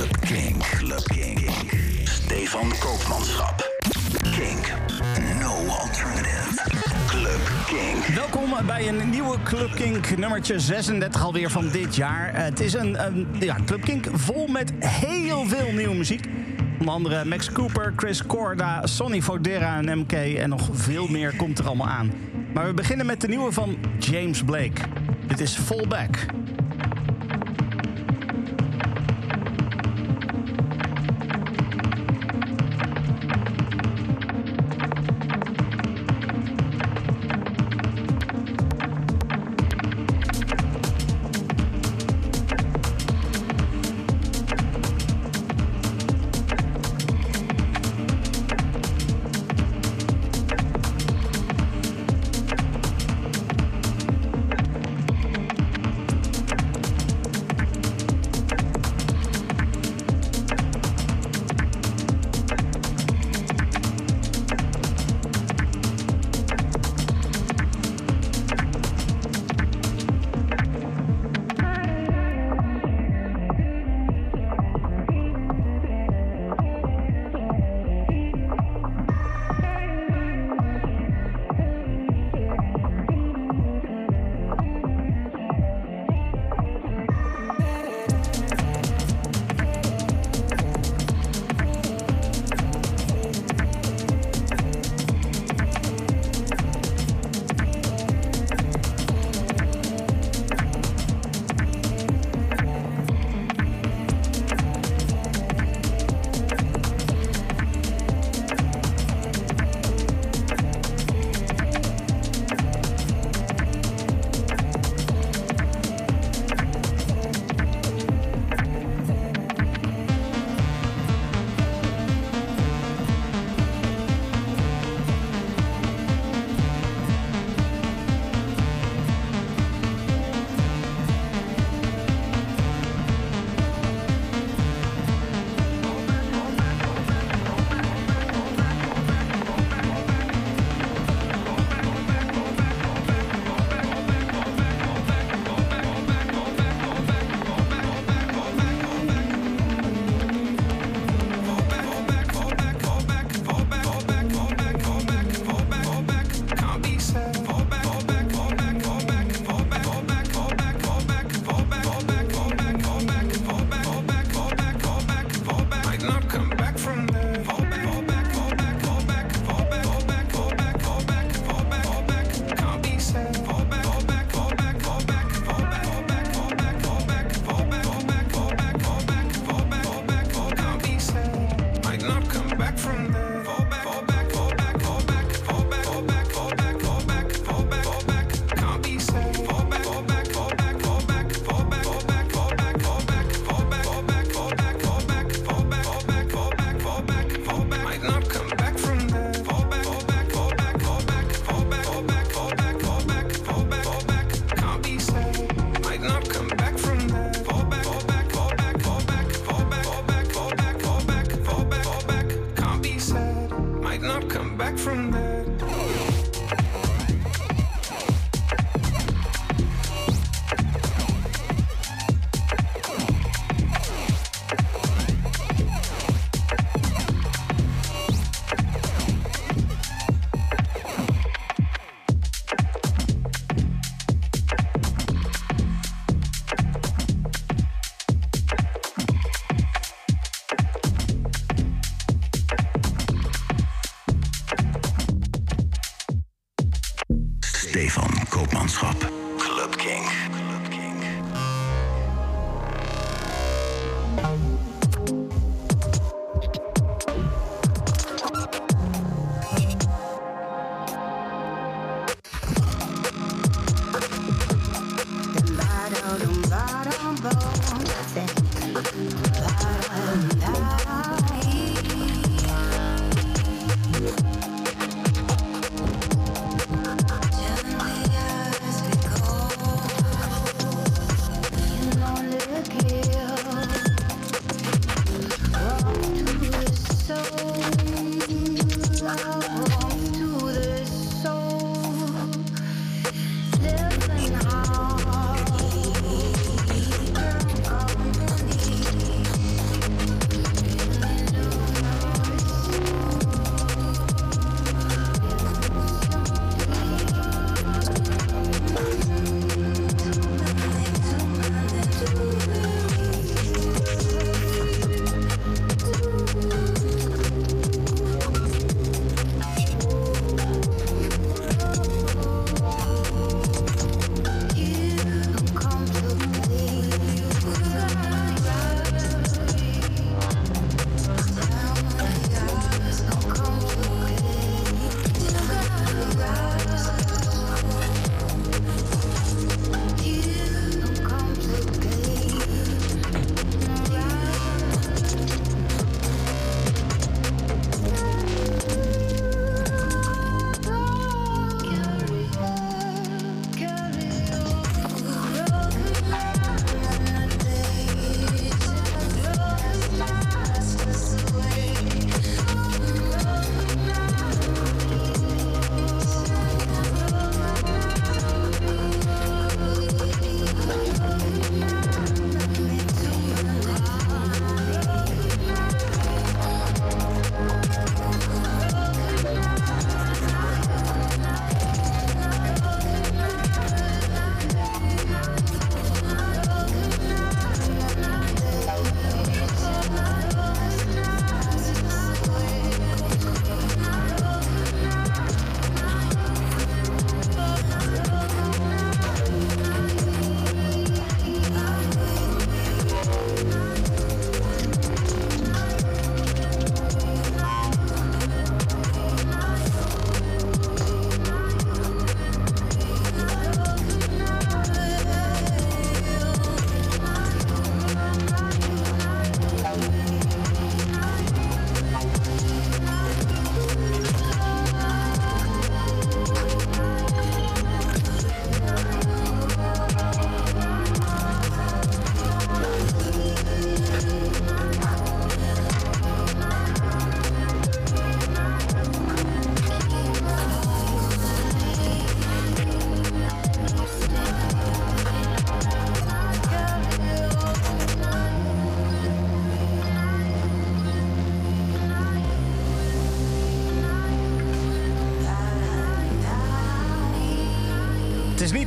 Club King. Club King. Stefan Koopmanschap. Kink. No alternative. Club King. Welkom bij een nieuwe Club Kink, nummertje 36 alweer van dit jaar. Eh, Het is een, een ja, Club Kink vol met heel veel nieuwe muziek. Onder andere Max Cooper, Chris Corda, Sonny Fodera en MK en nog veel meer komt er allemaal aan. Maar we beginnen met de nieuwe van James Blake. Dit is Fallback. is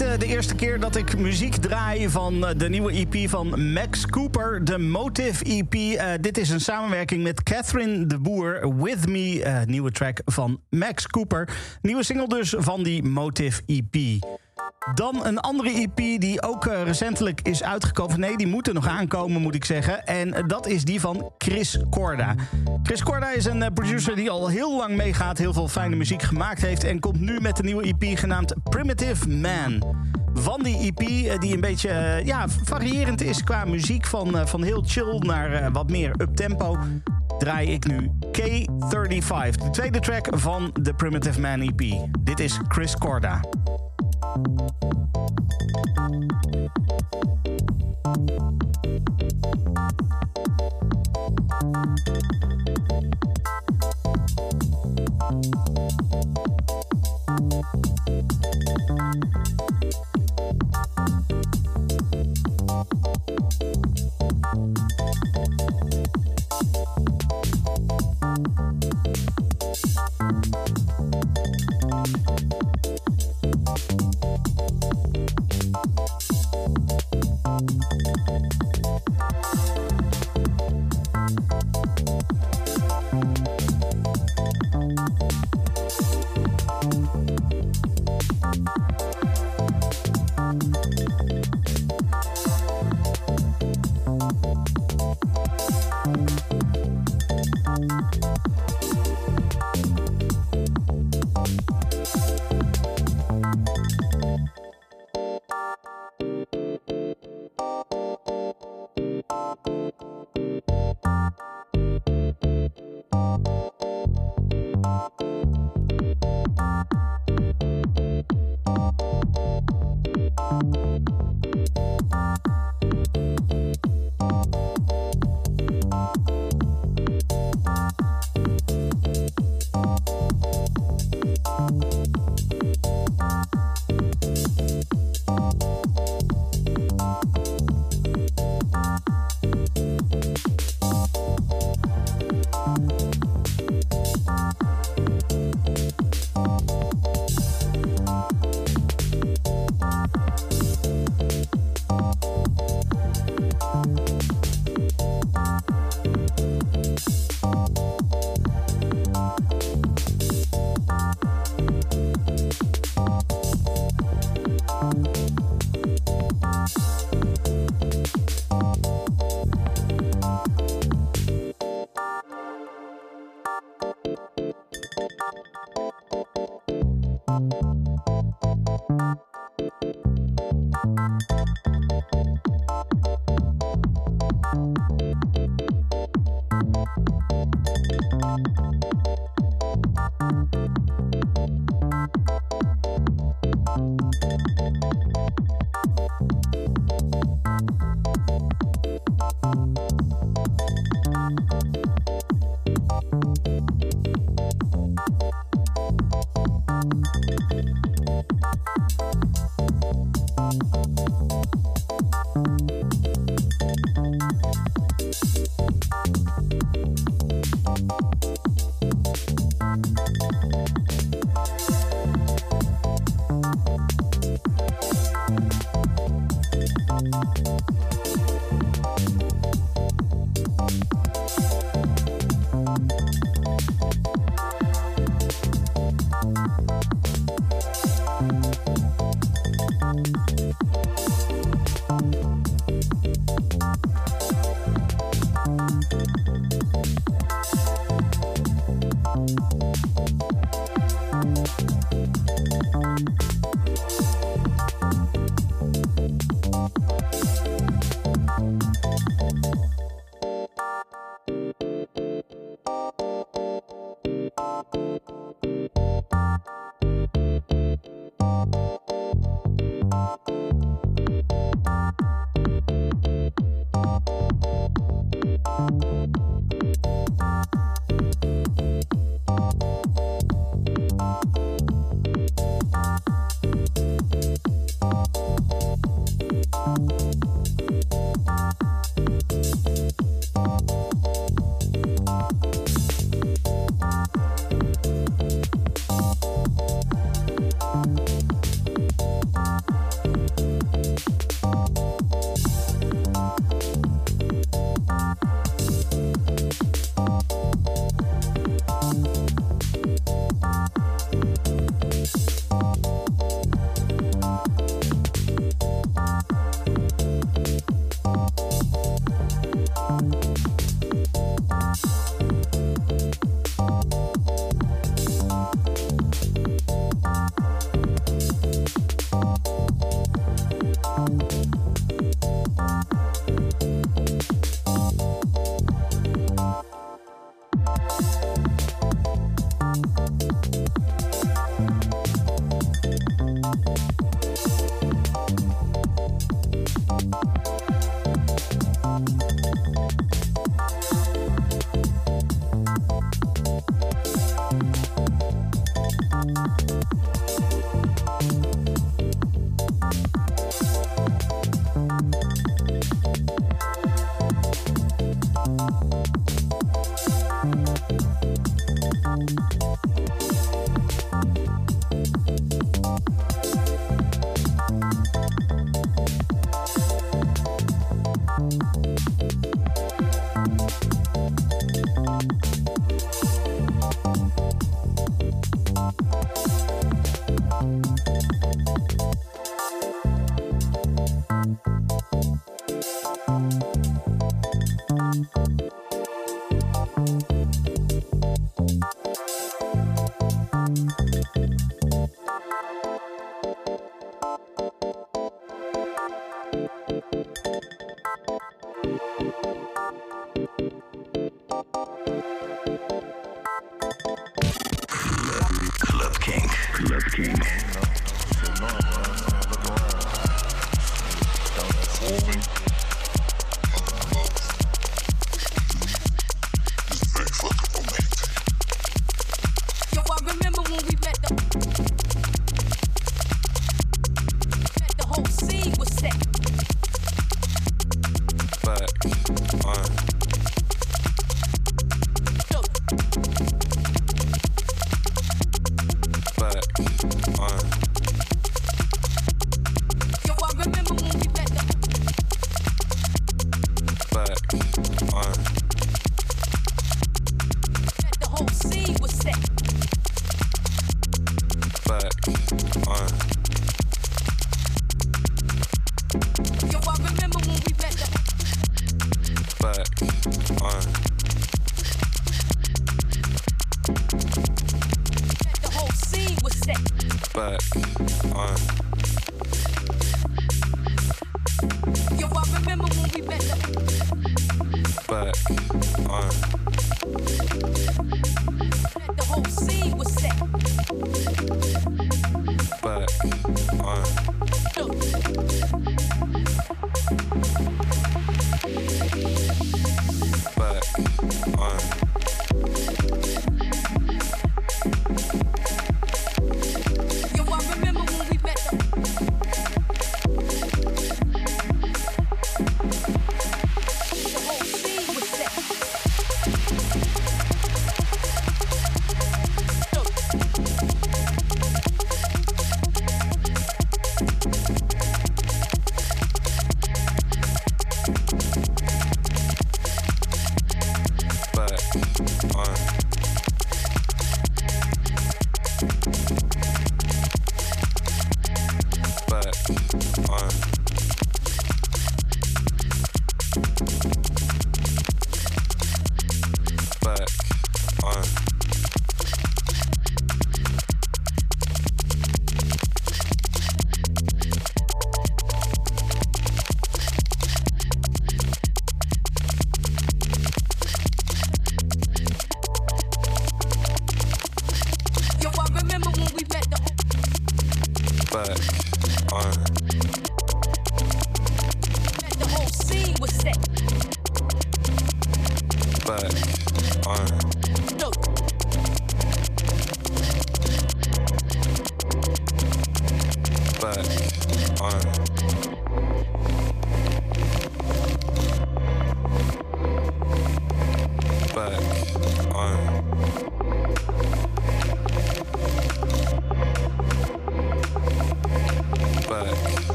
uh, de eerste keer dat ik muziek draai van uh, de nieuwe EP van Max Cooper, de Motive EP. Uh, dit is een samenwerking met Catherine de Boer, With Me, nieuwe track van Max Cooper. Nieuwe single dus van die Motive EP. Dan een andere EP die ook recentelijk is uitgekomen. Nee, die moet er nog aankomen, moet ik zeggen. En dat is die van Chris Corda. Chris Corda is een producer die al heel lang meegaat, heel veel fijne muziek gemaakt heeft en komt nu met een nieuwe EP genaamd Primitive Man. Van die EP, die een beetje ja, variërend is qua muziek, van, van heel chill naar wat meer uptempo, draai ik nu K35, de tweede track van de Primitive Man EP. Dit is Chris Corda. Thank you.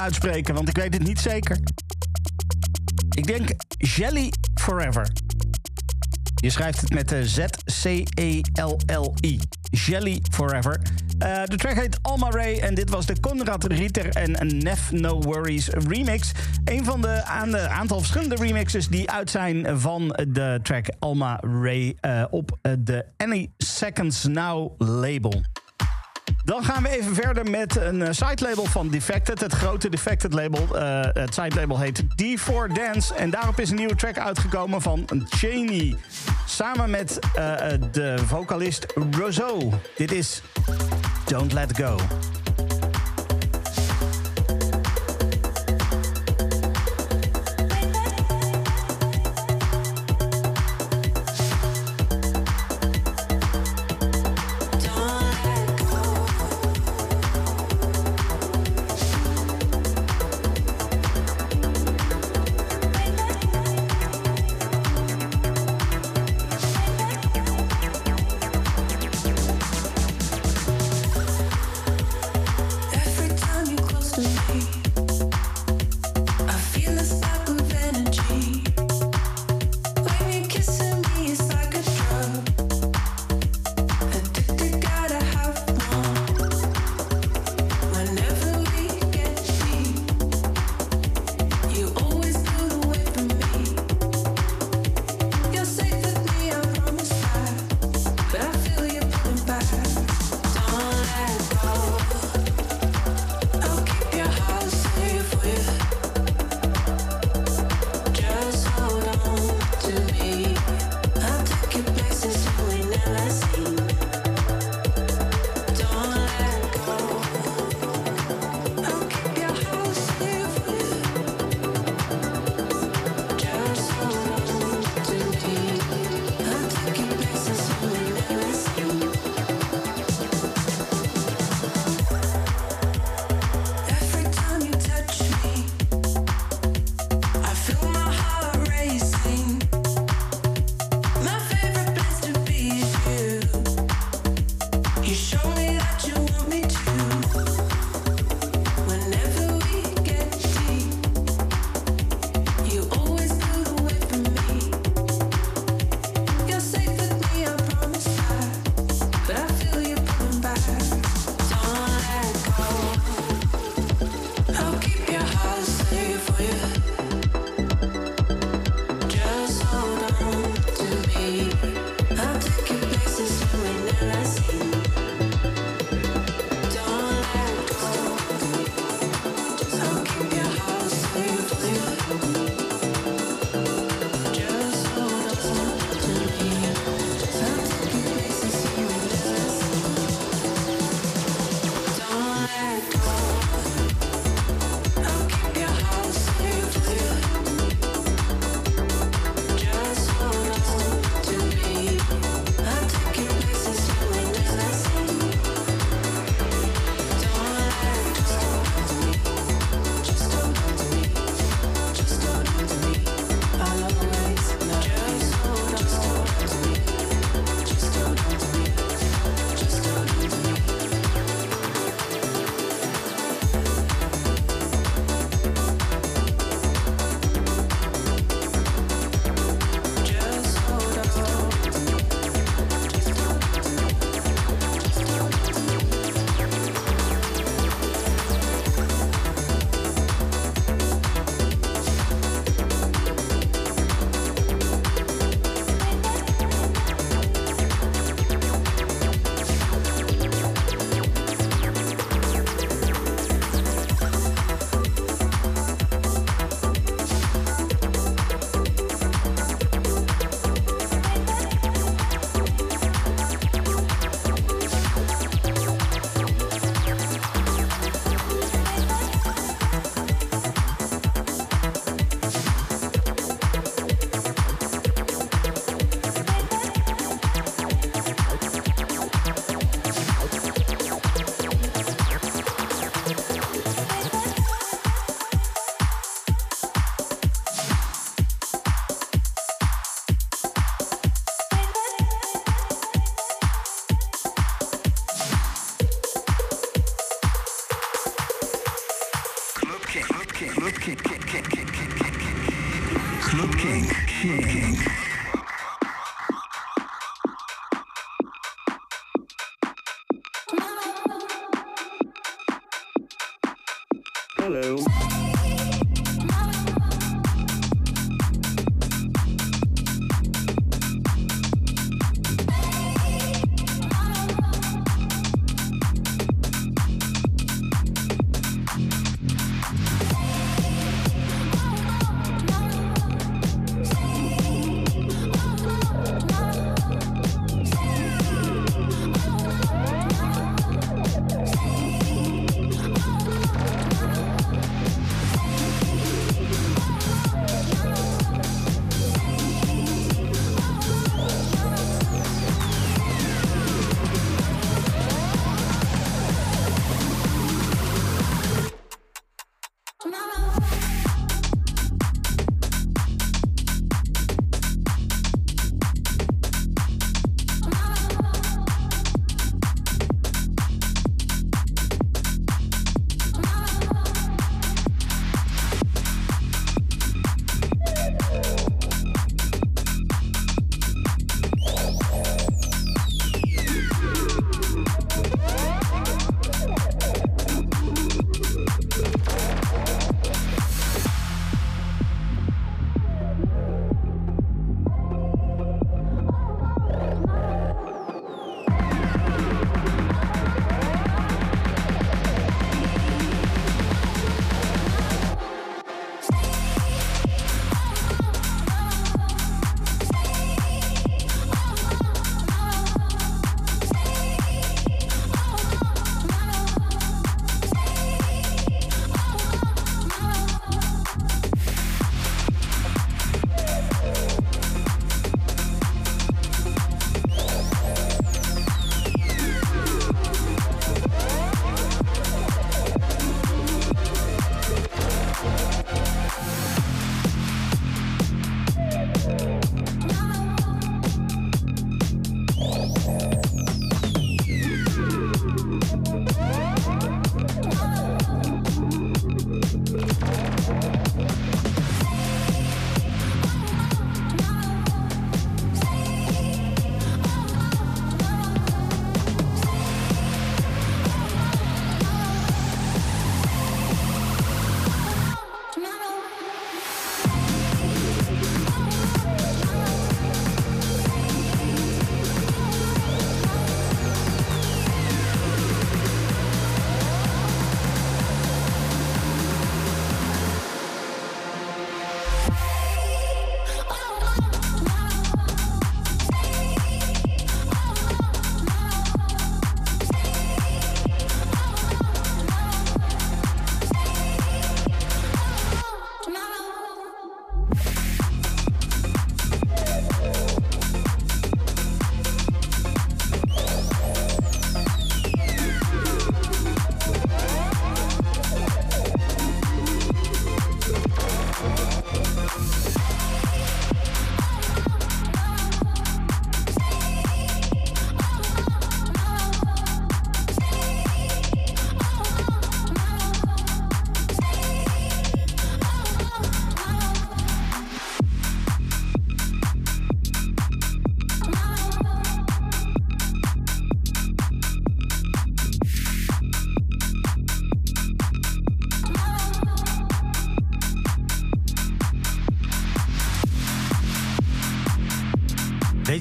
Uitspreken, want ik weet het niet zeker. Ik denk Jelly Forever. Je schrijft het met Z-C-E-L-L-I. Jelly Forever. Uh, de track heet Alma Ray en dit was de Conrad Rieter en Nef No Worries remix. Een van de, aan de aantal verschillende remixes die uit zijn van de track Alma Ray uh, op de Any Seconds Now label. Dan gaan we even verder met een uh, sitelabel van Defected. Het grote Defected label. Uh, het sitelabel heet D4 Dance. En daarop is een nieuwe track uitgekomen van Cheney. Samen met uh, de vocalist Roseau. Dit is Don't Let Go.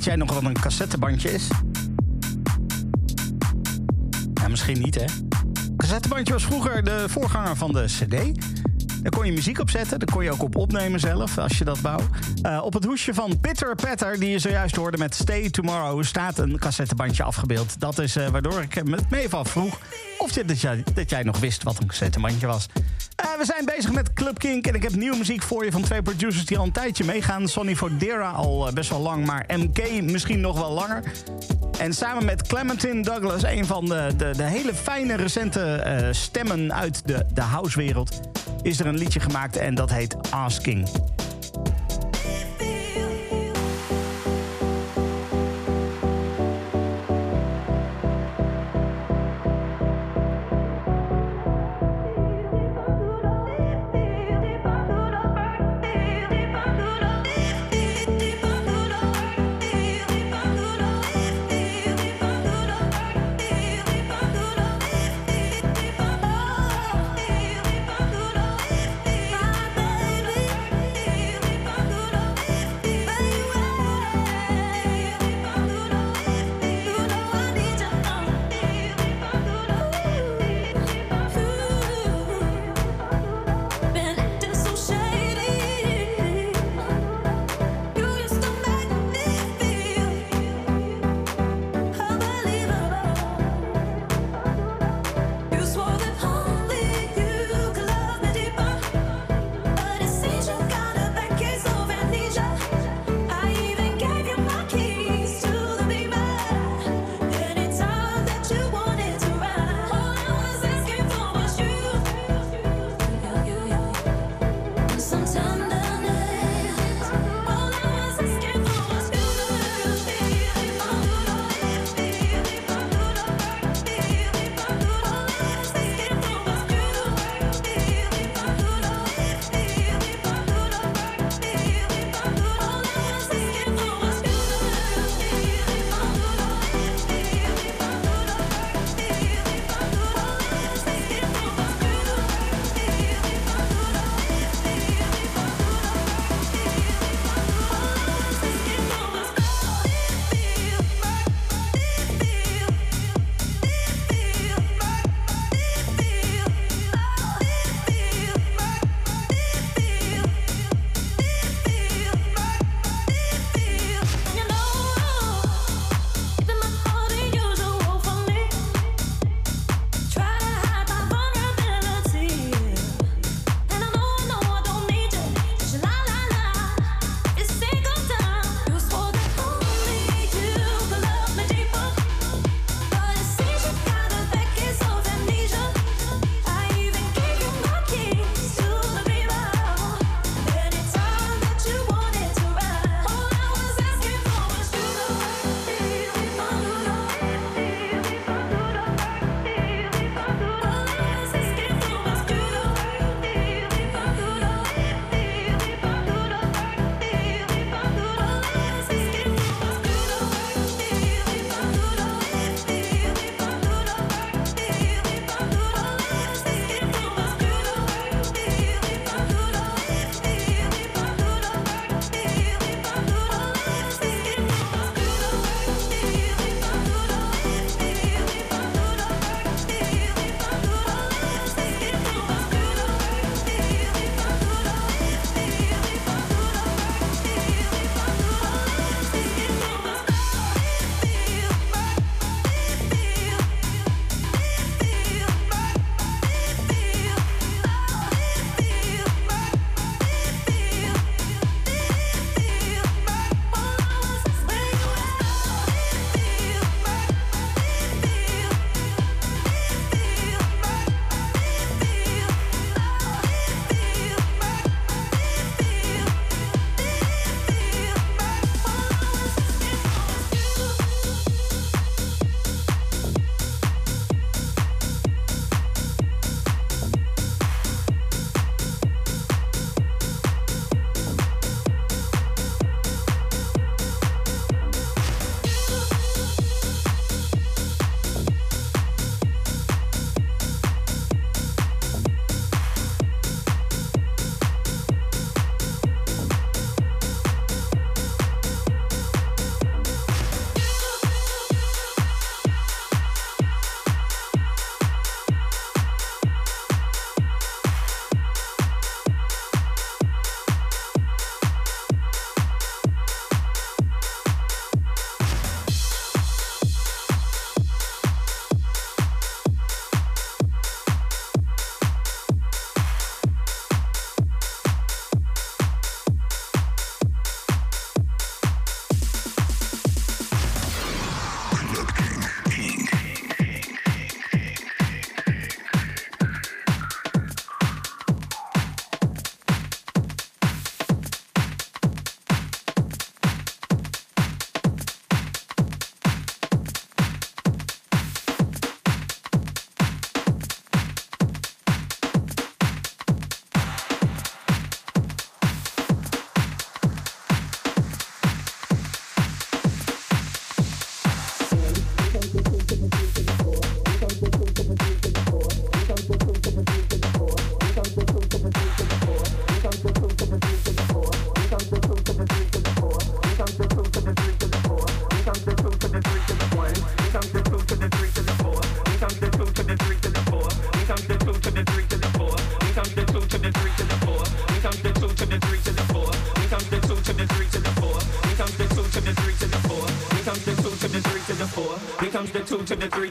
Jij nog wat een cassettebandje is? Ja, misschien niet, hè? Cassettebandje was vroeger de voorganger van de CD. Daar kon je muziek op zetten. Daar kon je ook op opnemen zelf, als je dat wou. Uh, op het hoesje van Pitter Patter, die je zojuist hoorde met Stay Tomorrow... staat een cassettebandje afgebeeld. Dat is uh, waardoor ik met meeval vroeg of dat, jij, dat jij nog wist wat een cassettebandje was. We zijn bezig met Club Kink en ik heb nieuwe muziek voor je van twee producers die al een tijdje meegaan. Sonny Fodera al best wel lang, maar MK misschien nog wel langer. En samen met Clementine Douglas, een van de, de, de hele fijne recente uh, stemmen uit de, de housewereld, is er een liedje gemaakt en dat heet Asking.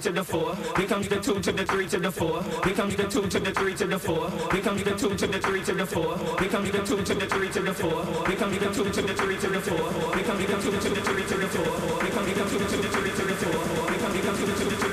To the three to the four. Here comes the two to the three to the four. Here comes the two to the three to the four. Here comes the two to the three to the four. Here comes the two to the three to the four. Here comes the two to the three to the four. Here comes the two to the three to the four. Here comes the two to the three to the four.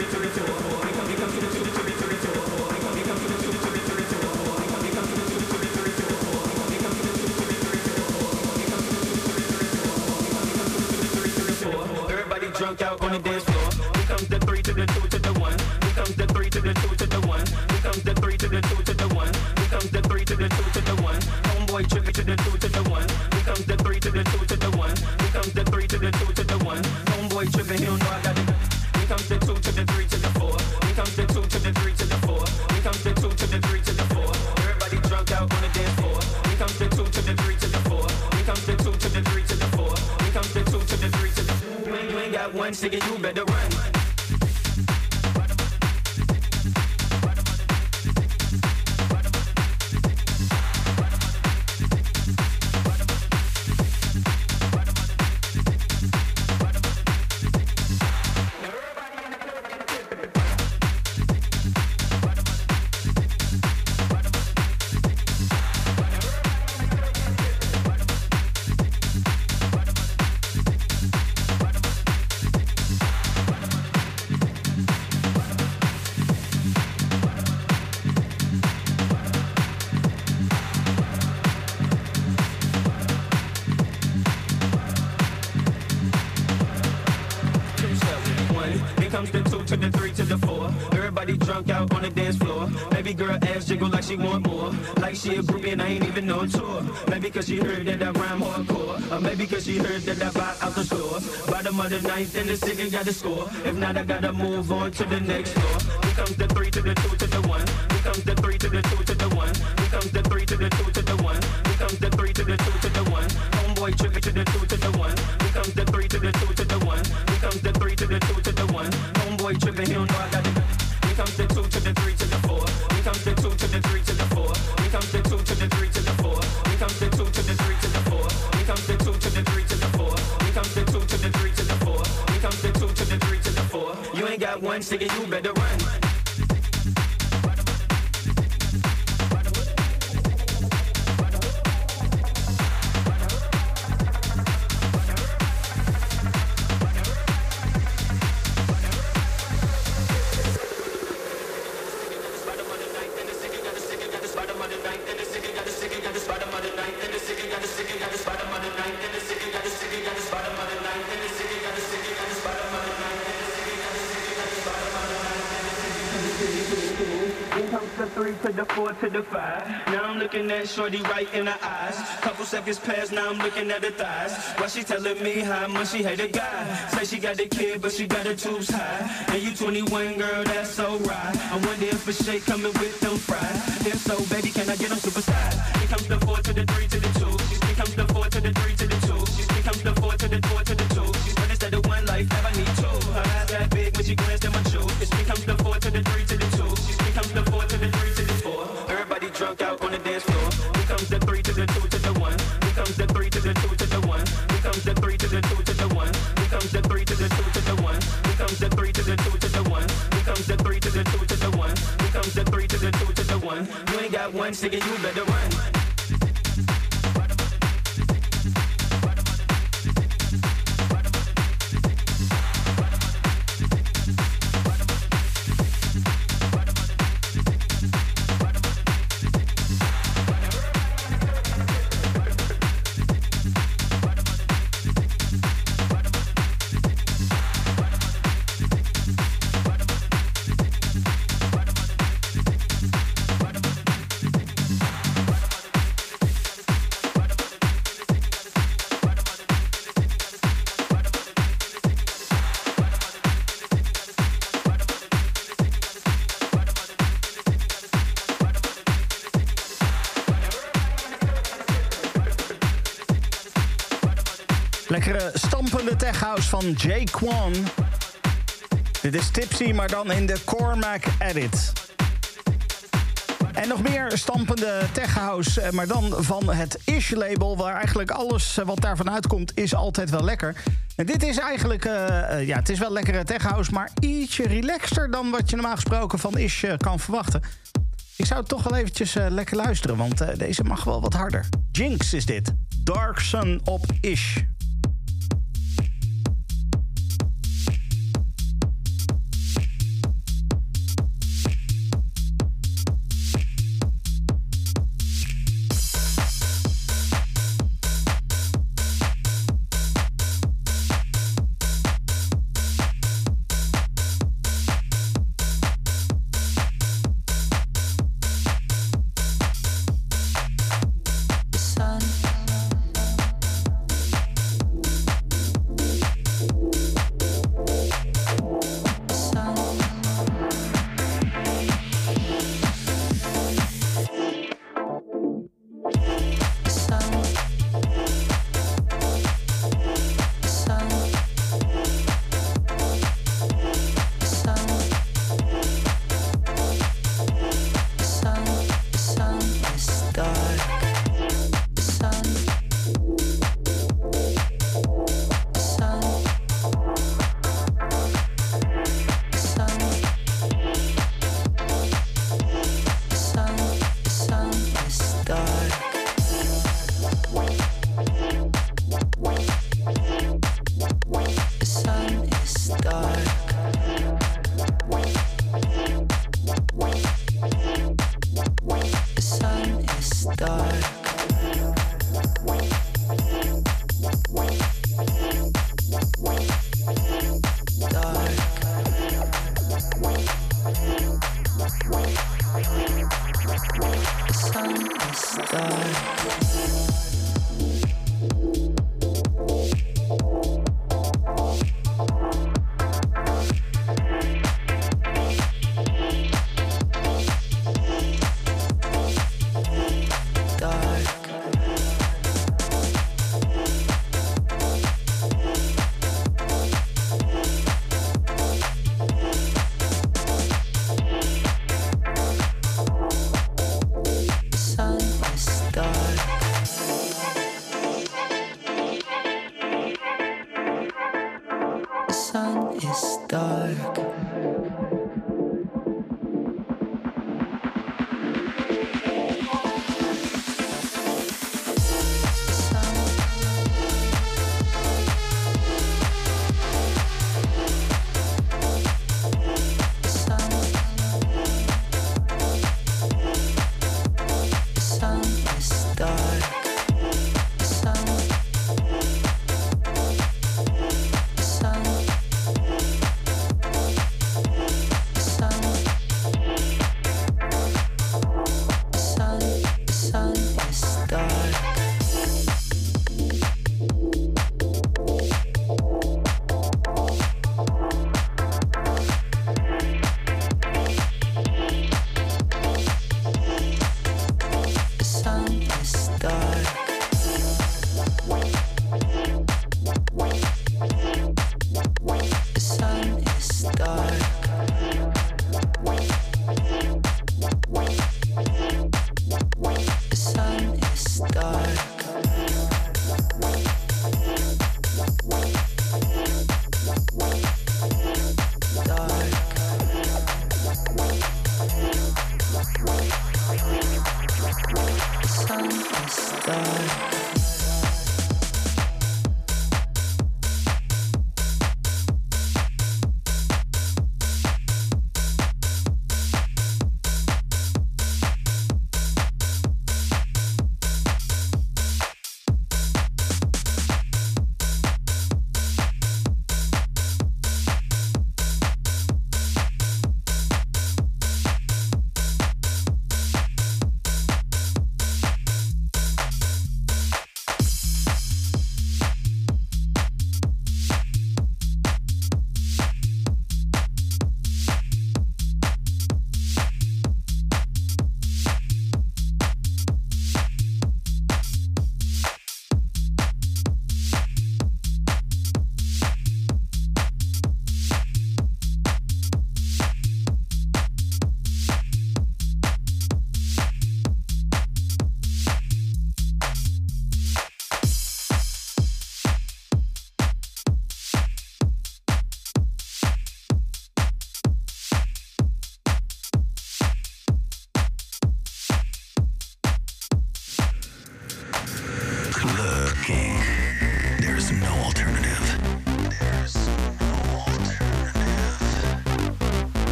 She want more. Like she a groupie and I ain't even no tour. Maybe cause she heard that I rhyme hardcore. Or maybe cause she heard that I buy out the store. Bottom of the ninth and the city got to score. If not, I gotta move on to the next floor. Here comes the three to the two to the one. Here comes the three to the two to the one. Here comes the three to the two to the one. Here comes the three to the two to the one. Homeboy tripping to the two to the one. Here comes the three to the two that one, nigga, you better run. To the five. Now I'm looking at Shorty right in the eyes. Couple seconds pass, now I'm looking at her thighs. While she telling me how much she hate a guy. Say she got the kid, but she got her tubes high. And you 21, girl, that's so right. I wonder if a shake coming with them fries. If so, baby, can I get them super size? Here comes the four to the three to the singing, you better run. Stampende techhouse van Jay Kwan. Dit is Tipsy, maar dan in de Cormac edit. En nog meer stampende techhouse, eh, maar dan van het Ish-label... waar eigenlijk alles eh, wat daarvan uitkomt is altijd wel lekker. En dit is eigenlijk, eh, ja, het is wel lekkere techhouse... maar ietsje relaxter dan wat je normaal gesproken van Ish kan verwachten. Ik zou toch wel eventjes lekker luisteren, want deze mag wel wat harder. Jinx is dit. Dark Sun op Ish. Música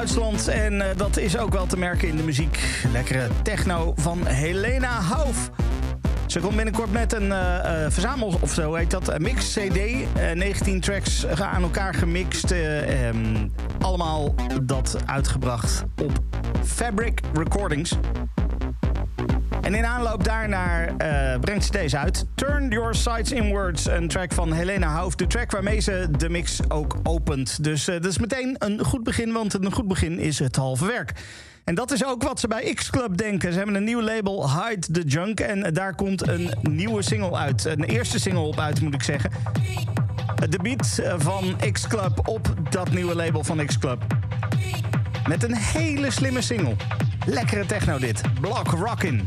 Duitsland. En eh, dat is ook wel te merken in de muziek. Lekkere techno van Helena Hauf. Ze komt binnenkort met een uh, verzamel, of zo heet dat, een mix-cd. 19 tracks aan elkaar gemixt. Ehm, allemaal dat uitgebracht op Fabric Recordings. En in aanloop daarnaar uh, brengt ze deze uit. Turn Your Sights Inwards, een track van Helena Hoofd. De track waarmee ze de mix ook opent. Dus uh, dat is meteen een goed begin, want een goed begin is het halve werk. En dat is ook wat ze bij X-Club denken. Ze hebben een nieuw label, Hide the Junk. En daar komt een nieuwe single uit. Een eerste single op uit, moet ik zeggen. De beat van X-Club op dat nieuwe label van X-Club. Met een hele slimme single. Lekkere techno dit. Block Rockin'.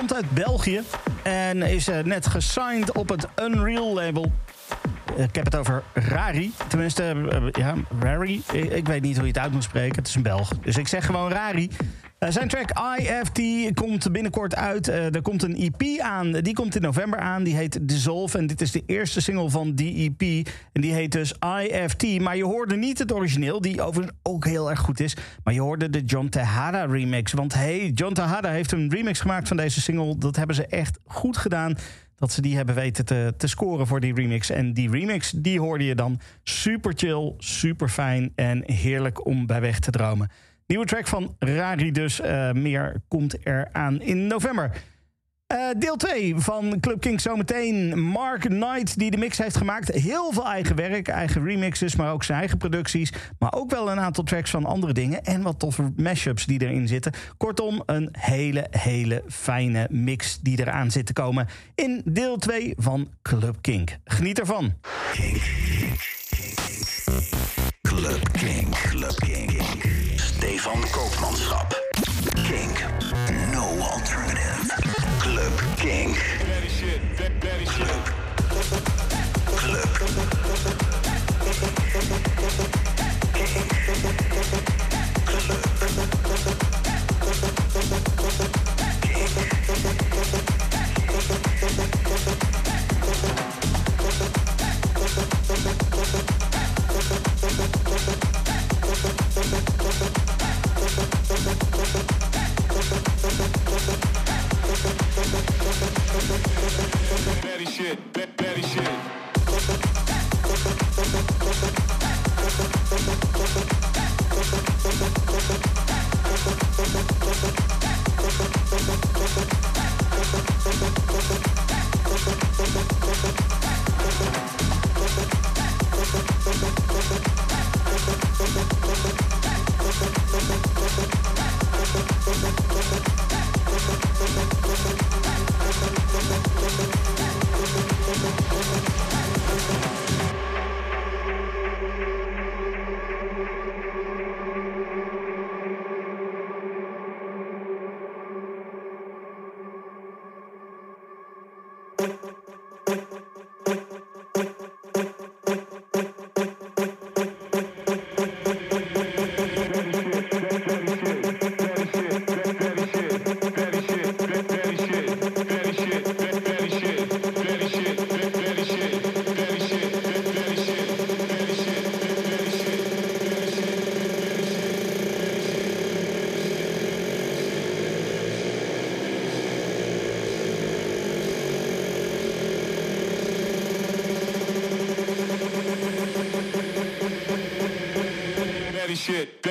Komt uit België en is eh, net gesigned op het Unreal label. Ik heb het over Rari. Tenminste, eh, ja, Rari. Ik weet niet hoe je het uit moet spreken. Het is een Belg. Dus ik zeg gewoon Rari. Uh, zijn track IFT komt binnenkort uit. Uh, er komt een EP aan. Die komt in november aan. Die heet Dissolve. En dit is de eerste single van die EP. En die heet dus IFT. Maar je hoorde niet het origineel, die overigens ook heel erg goed is. Maar je hoorde de John Tejada remix. Want hey, John Tejada heeft een remix gemaakt van deze single. Dat hebben ze echt goed gedaan dat ze die hebben weten te, te scoren voor die remix. En die remix, die hoorde je dan super chill, super fijn en heerlijk om bij weg te dromen. Nieuwe track van Rari dus. Uh, meer komt er aan in november. Uh, deel 2 van Club King zometeen. Mark Knight die de mix heeft gemaakt. Heel veel eigen werk, eigen remixes, maar ook zijn eigen producties. Maar ook wel een aantal tracks van andere dingen. En wat toffe mashups die erin zitten. Kortom, een hele, hele fijne mix die eraan zit te komen. In deel 2 van Club Kink. Geniet ervan. Club Club. Stefan Koopmanschap. Kink, no alternative. Club Kink. Club. Shit.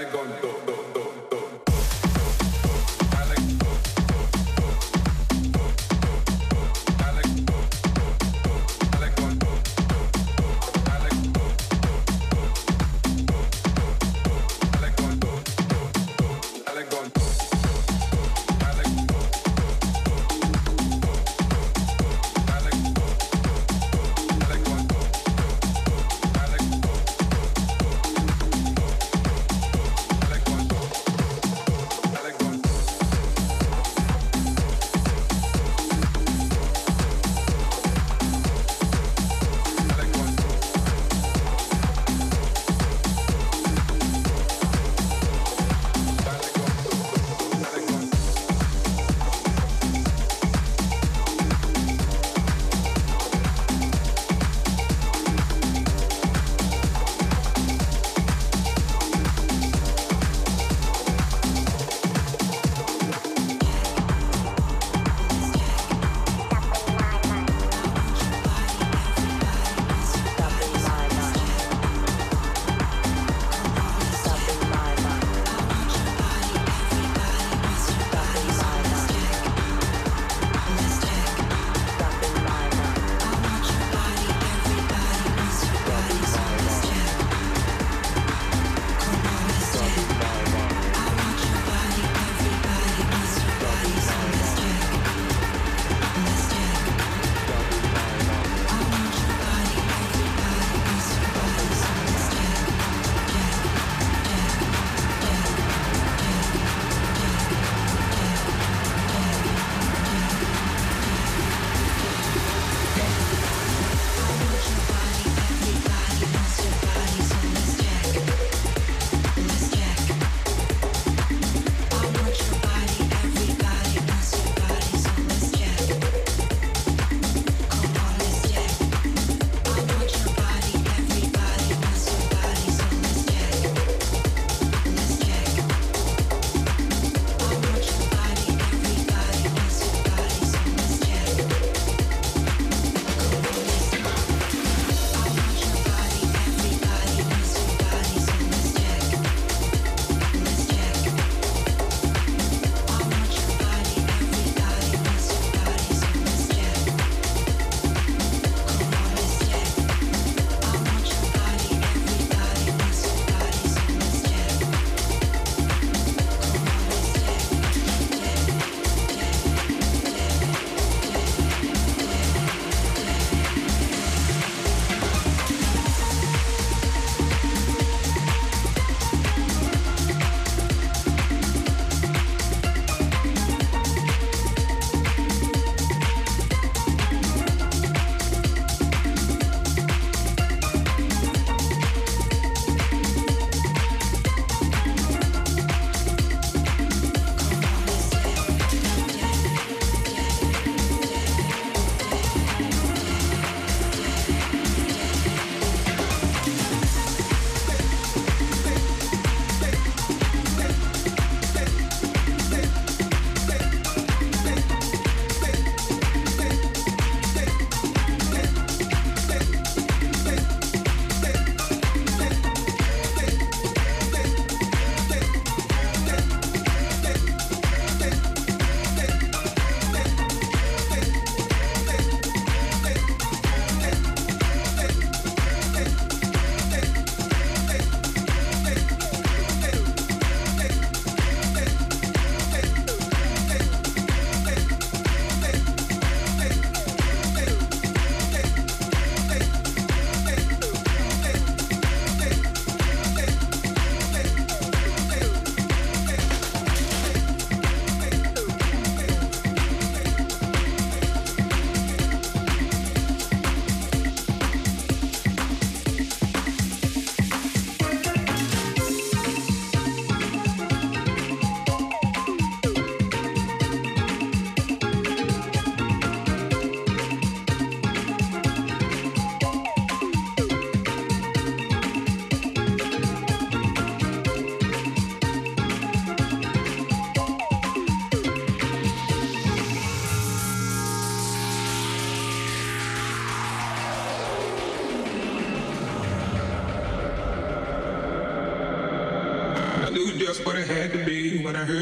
I'm going to.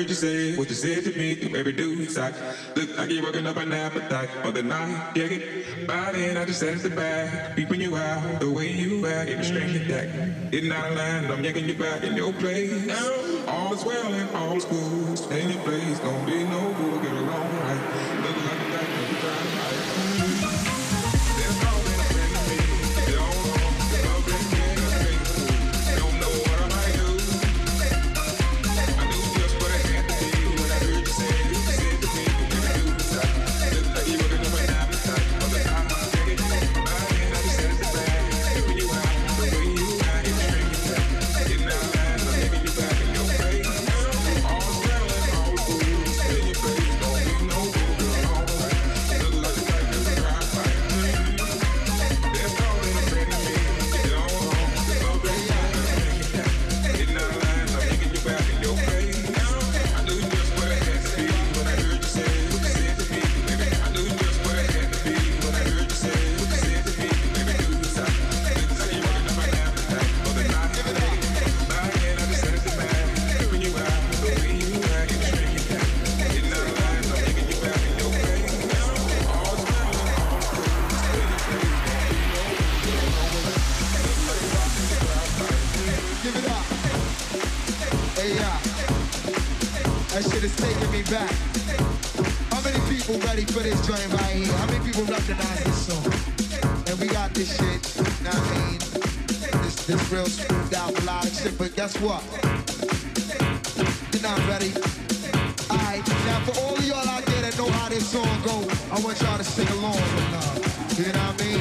Heard you say what you said to me through every dude's side. Look like you're working up an appetite for the night. Yeah, it. By then I just sat at the back, peeping you out the way you act, in a strange attack. Getting out of line, I'm yanking you back in your place. All is well and all is good. Stay in your place, don't be no fool, get along right. Look like a guy, you try to hide. Joint right here? How many people recognize this song? And we got this shit, you know what I mean? This, this real smoothed out melodic shit, but guess what? You're not ready. Alright, now for all of y'all out there that know how this song go, I want y'all to sing along with love. You know what I mean?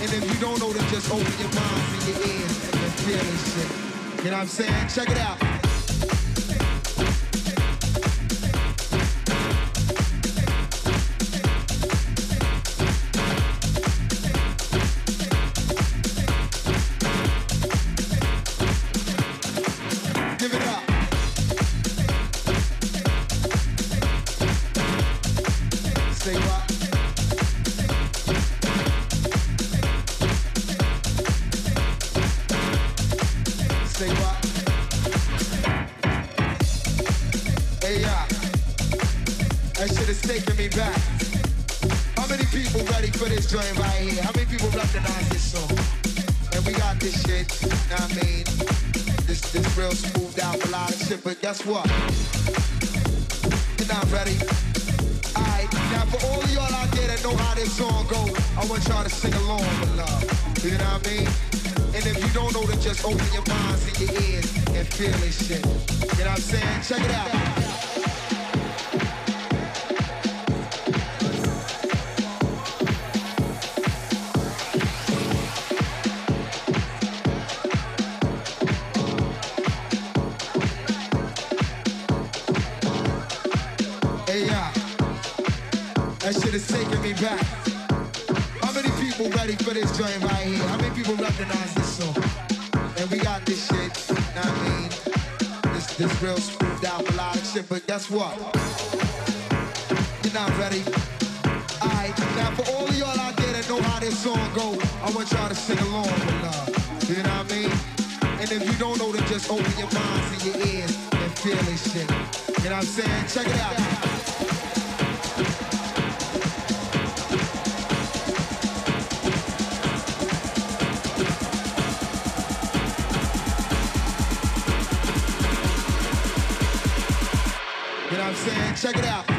And if you don't know, then just open your minds and your ears and feel this shit. You know what I'm saying? Check it out. Taking me back. How many people ready for this joint right here? How many people recognize this song? And we got this shit, know what I mean? This, this real smoothed out melodic shit, but guess what? You're not ready. Alright, now for all y'all out there that know how this song go, I want y'all to sing along with love. You know what I mean? And if you don't know, then just open your minds and your ears and feel this shit. You know what I'm saying? Check it out. How many people recognize this song? And we got this shit, know I mean? This, this real smoothed out melodic shit, but guess what? You're not ready. Alright, now for all of y'all out there that know how this song go, I want y'all to sing along with love. You know what I mean? And if you don't know, then just open your minds and your ears and feel this shit. You know what I'm saying? Check it out. Check it out.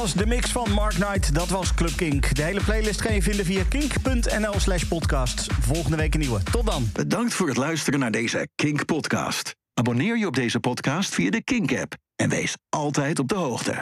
Was de mix van Mark Knight. Dat was Club Kink. De hele playlist kan je vinden via kink.nl slash podcast. Volgende week een nieuwe. Tot dan. Bedankt voor het luisteren naar deze Kink podcast. Abonneer je op deze podcast via de Kink app en wees altijd op de hoogte.